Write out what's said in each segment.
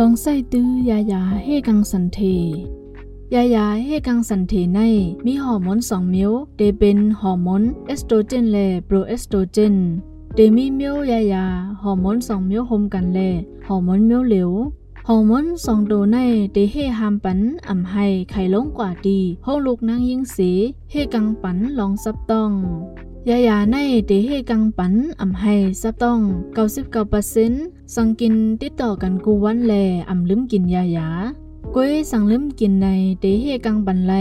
ลองใส่ตื้อยายาเฮกังสันเท ยายาเฮกังสันเทในมีฮอร์โมนสองมิวเดเป็นฮอร์โมนเอสโตรเจนและโปรเอสโตรเจนเดมีมิวยายาฮอร์โมนสองมิวโฮมกันและฮอร์โมนมิวเหลวฮอร์โมนสองตัวในเดเฮฮามปันอ่ำให้ไข่ลงกว่าดีห้องลูกนางยิงสีเฮกังปันลองซับต้อง ยายาในเดเฮกังปันอ่ำให้ซับต้อง 99%สังกินติดต่อกันกูวันแลอ่ำลืมกินยายาก้วยสั่งลืมกินในเดเฮกังปันไล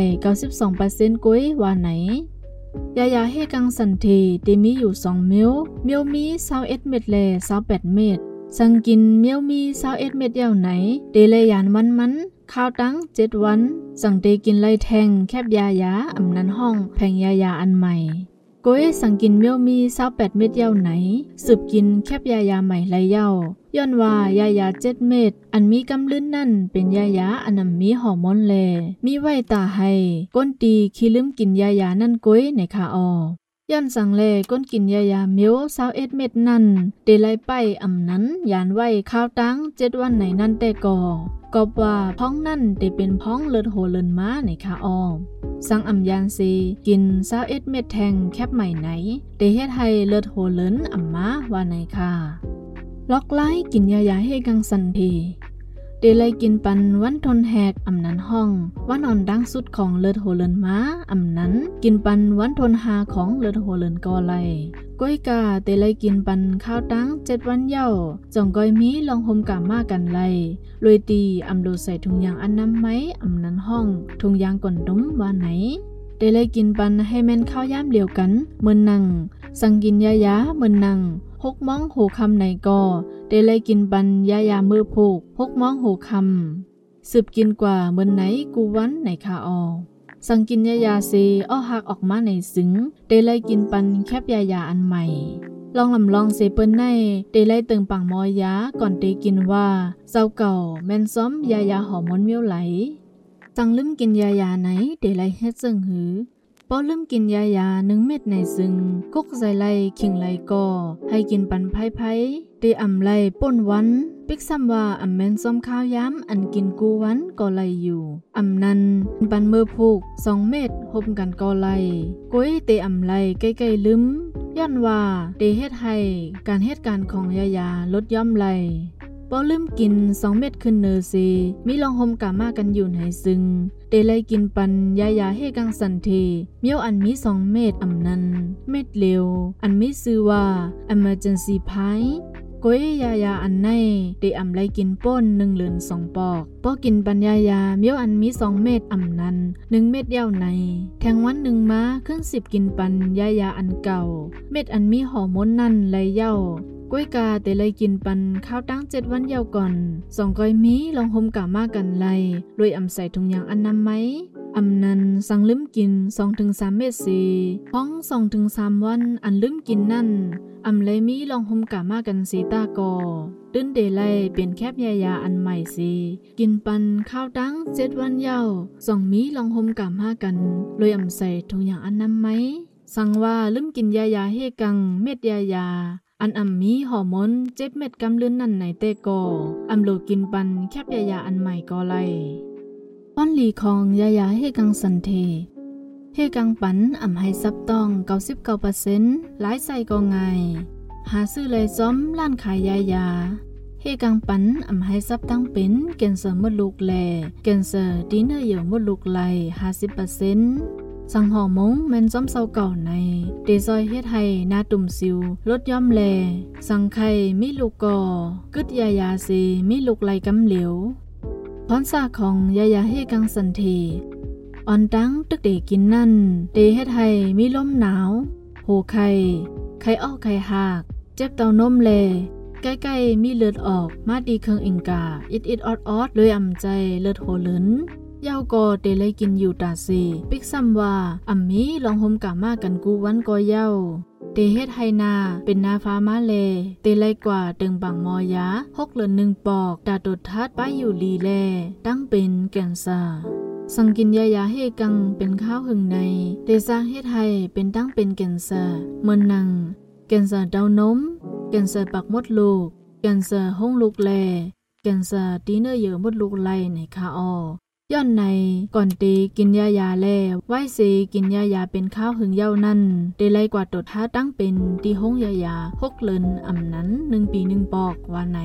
92%ก้วยว่าไหนยายาเฮกังสันเทเดมีอยู่2มิลมิลมี21เม็ดแล28เม็ดสังกินเมียวมี21เม็ดเดียวไหนเดเลยยานมันมันข้าวตั้ง7วัน สังเตกินไล่แทงแคบยายาอำนั้นห้องแพงยายาอันใหม่ ก้อยสังกินเมียวมีเศร้าแปดเม็ดเย้าไหน สืบกินแคบยายาใหม่ไรเย้าย้อนว่ายายาเจ็ดเม็ดอันมีกำลื่นนั่นเป็นยายาอันนำมีฮอร์โมนแล มีไว้ตาให้ ก้นตีขี้ลืมกินยายานั่นก้ยในคาออ ย้อนสังเลก้นกินยายาเมียวเศร้าเอ็ดเม็ดนั่นเดลัยไปอ่ำนั้นยานไว้ข้าวตั้งเจ็ดวันไหนนั่นแต่ก่อกอบว่าพ้องนั่นได้เป็นพ้องเลิศโหเลินม้าในคาออมสังอัมยานซีกินซาวเอ็ดเม็ดแทงแคบใหม่ไหนเดเฮ็ดให้เลิศโหเลินอัมมาว่าในค่ะล็อกไล่กินยายาให้กังสันที เดลัยกินปันวันทนแหกอำนั้นห้องวันอ่อนดังสุดของเลิศโหเลินม้าอำนั้น กินปันวันทนหาของเลิศโหเลินกอไลก้อยกาเตลัยกินปันข้าวตั้งเจ็ดวันเย้าจองก้อยมีลองหมกามากันไลลวยตีอำโดใส่ถุงยางอันน้ำไม้อำนั้นห้องถุงยางก่อนดุ้มว่าไหนเตเลยกินปันให้แม่นข้าวย่ามเดียวกันเมือนนังสังกินยายาเมือนนังหกม้องหูคำในกอ เดเลยกินปันยายามือผูกหกม้องหูคำสืบกินกว่าเมือนไหนกูวันในคาออสังกินยายาเซอ้อหักออกมาในซึงเดเลยกินปันแคบยายาอันใหม่ ลองลำลองเซเปิ้นในเดเลยเติงปังมอยาก่อนเตกินว่าเศร้าเก่าแม่นซ้อมยายาหอมมนเมียวไหลสังลืมกินยายาไหนเดเลยเฮ็ดซึ่งหือพอลืมกินยายาหนึ่งเม็ดในซึ่งกุกใส่ไลขิงไลก็ให้กินปันไผ่ไผ่ตอ่ำไลป่นวัน ปิกซ้ำว่าอ่ำแมนซ้อมข้าวย้ำอันกินกูวันก็ไลอยู่อ่ำนั้นปันมือผูกสองเม็ดหบกันก็ไลก้อยเตอ่ำไลใกล้ๆลืมย้อนว่าเตเฮ็ดให้การเหตุการของยายาลดย่อมไลปอลืมกินสองเม็ดขึ้นเนอซีมีลองหมกามากันอยู่ในซึงเดลัยกินปันยายาเฮกังสันเทเมียวอันมีสองเม็ดอำนันเม็ดเร็วอันมีซื้อว่า emergency pie ก้ยยายาอันในเดอำไลกินป้นหนึ่งเหลือนสองปอกปอกินปัญญายาเมียวอันมีสองเม็ดอำนันหนึ่งเม็ดเย้าใน แทงวันหนึ่งมาครึ่งสิบกินปันยายาอันเก่า เม็ดอันมีหอมนนั่นไลเย้าก้อยกาแต่เลยกินปันข้าวตั้งเจ็ดวันยาวก่อนสองก้อยมีลองหมกามากันไลรวยอำใส่ถุงยางอันนำไหม อำนันสั่งลืมกินสองถึงสามเม็ดสีห้องสองถึงสามวันอันลืมกินนั่นอำเลยมีลองหมกามากันสีตากอตื้นเดลัยเปลี่ยนแคบยายาอันใหม่สิกินปันข้าวตั้งเจ็ดวันเยาวสองมีลองหมกามากันรวยอำใส่ถุงอย่างอันนำไหมสั่งว่าลืมกินยายาเฮกังเม็ดยายาอันอ่ำมีฮอร์โมนเจ็บเม็ดกำลืนนั่นในเตโกอำโลกินปันแคบยายาอันใหม่ก็ไล ป้อนหลีของยายาเฮกังสันเทเฮกังปันอ่ำให้ซับต้อง99%หลายใส่ก็ไง หาซื้อเลยซ้อมล้านขายยายาเฮกังปันอ่ำให้ซับตั้งเป็นเกนเซอร์มดลูกแลเกนเซอร์ดีเนอร์เยวมดลูกไหล50%สังหอมงแมนซ้อมเศร้าเก่าใน เดซอยเฮ็ดให้นาตุ่มซิวลดย่อมแล สังไข่มีลูกกอกึดยายาซีมีลูกไหลกำเหลว พรซาของยายาเฮกังสันเทอ่อนดังตึกเดกินนั่น เดเฮ็ดให้มีลมหนาว โหไข่ ไข่ออกไข่หักเจ็บเต้านมแลใกล้ๆมีเลือดออกมาดีเครื่องอิงกาอิดอิดออดออดเลยอ่ำใจเลือดโหเลินยาวก็เตเลยกินอยู่ตาซี ปิกซัมว่าอัมมีลองหมกามากันกูวันก็เย้า เตเฮ็ดไฮนาเป็นนาฟ้ามาเลเตไลกว่าตึงบังมอยาหกเหลือหนึ่งปอกดาตดทัดป้ายอยู่ลีแลตั้งเป็นแกนซาสังกินยายาเฮกังเป็นข้าวหึงในเตสร้างเฮ็ดไฮเป็นตั้งเป็นแกนซาเมือนนังแกนซาดาวนมแกนซาปักมดลูกแกนซาห้องลูกแลแคนซอร์ตีเนอร์เยอะมดลูกไลในคาออ ย้อนในก่อนตีกินยายาแลไว้เซกินยายาเป็นข้าวหึงเย้านั่นเดไลกว่าตดท้าตั้งเป็นตีห้องยายาหกเลินอ่ำนั้นหนึ่งปีหนึ่งปอกว่าไหน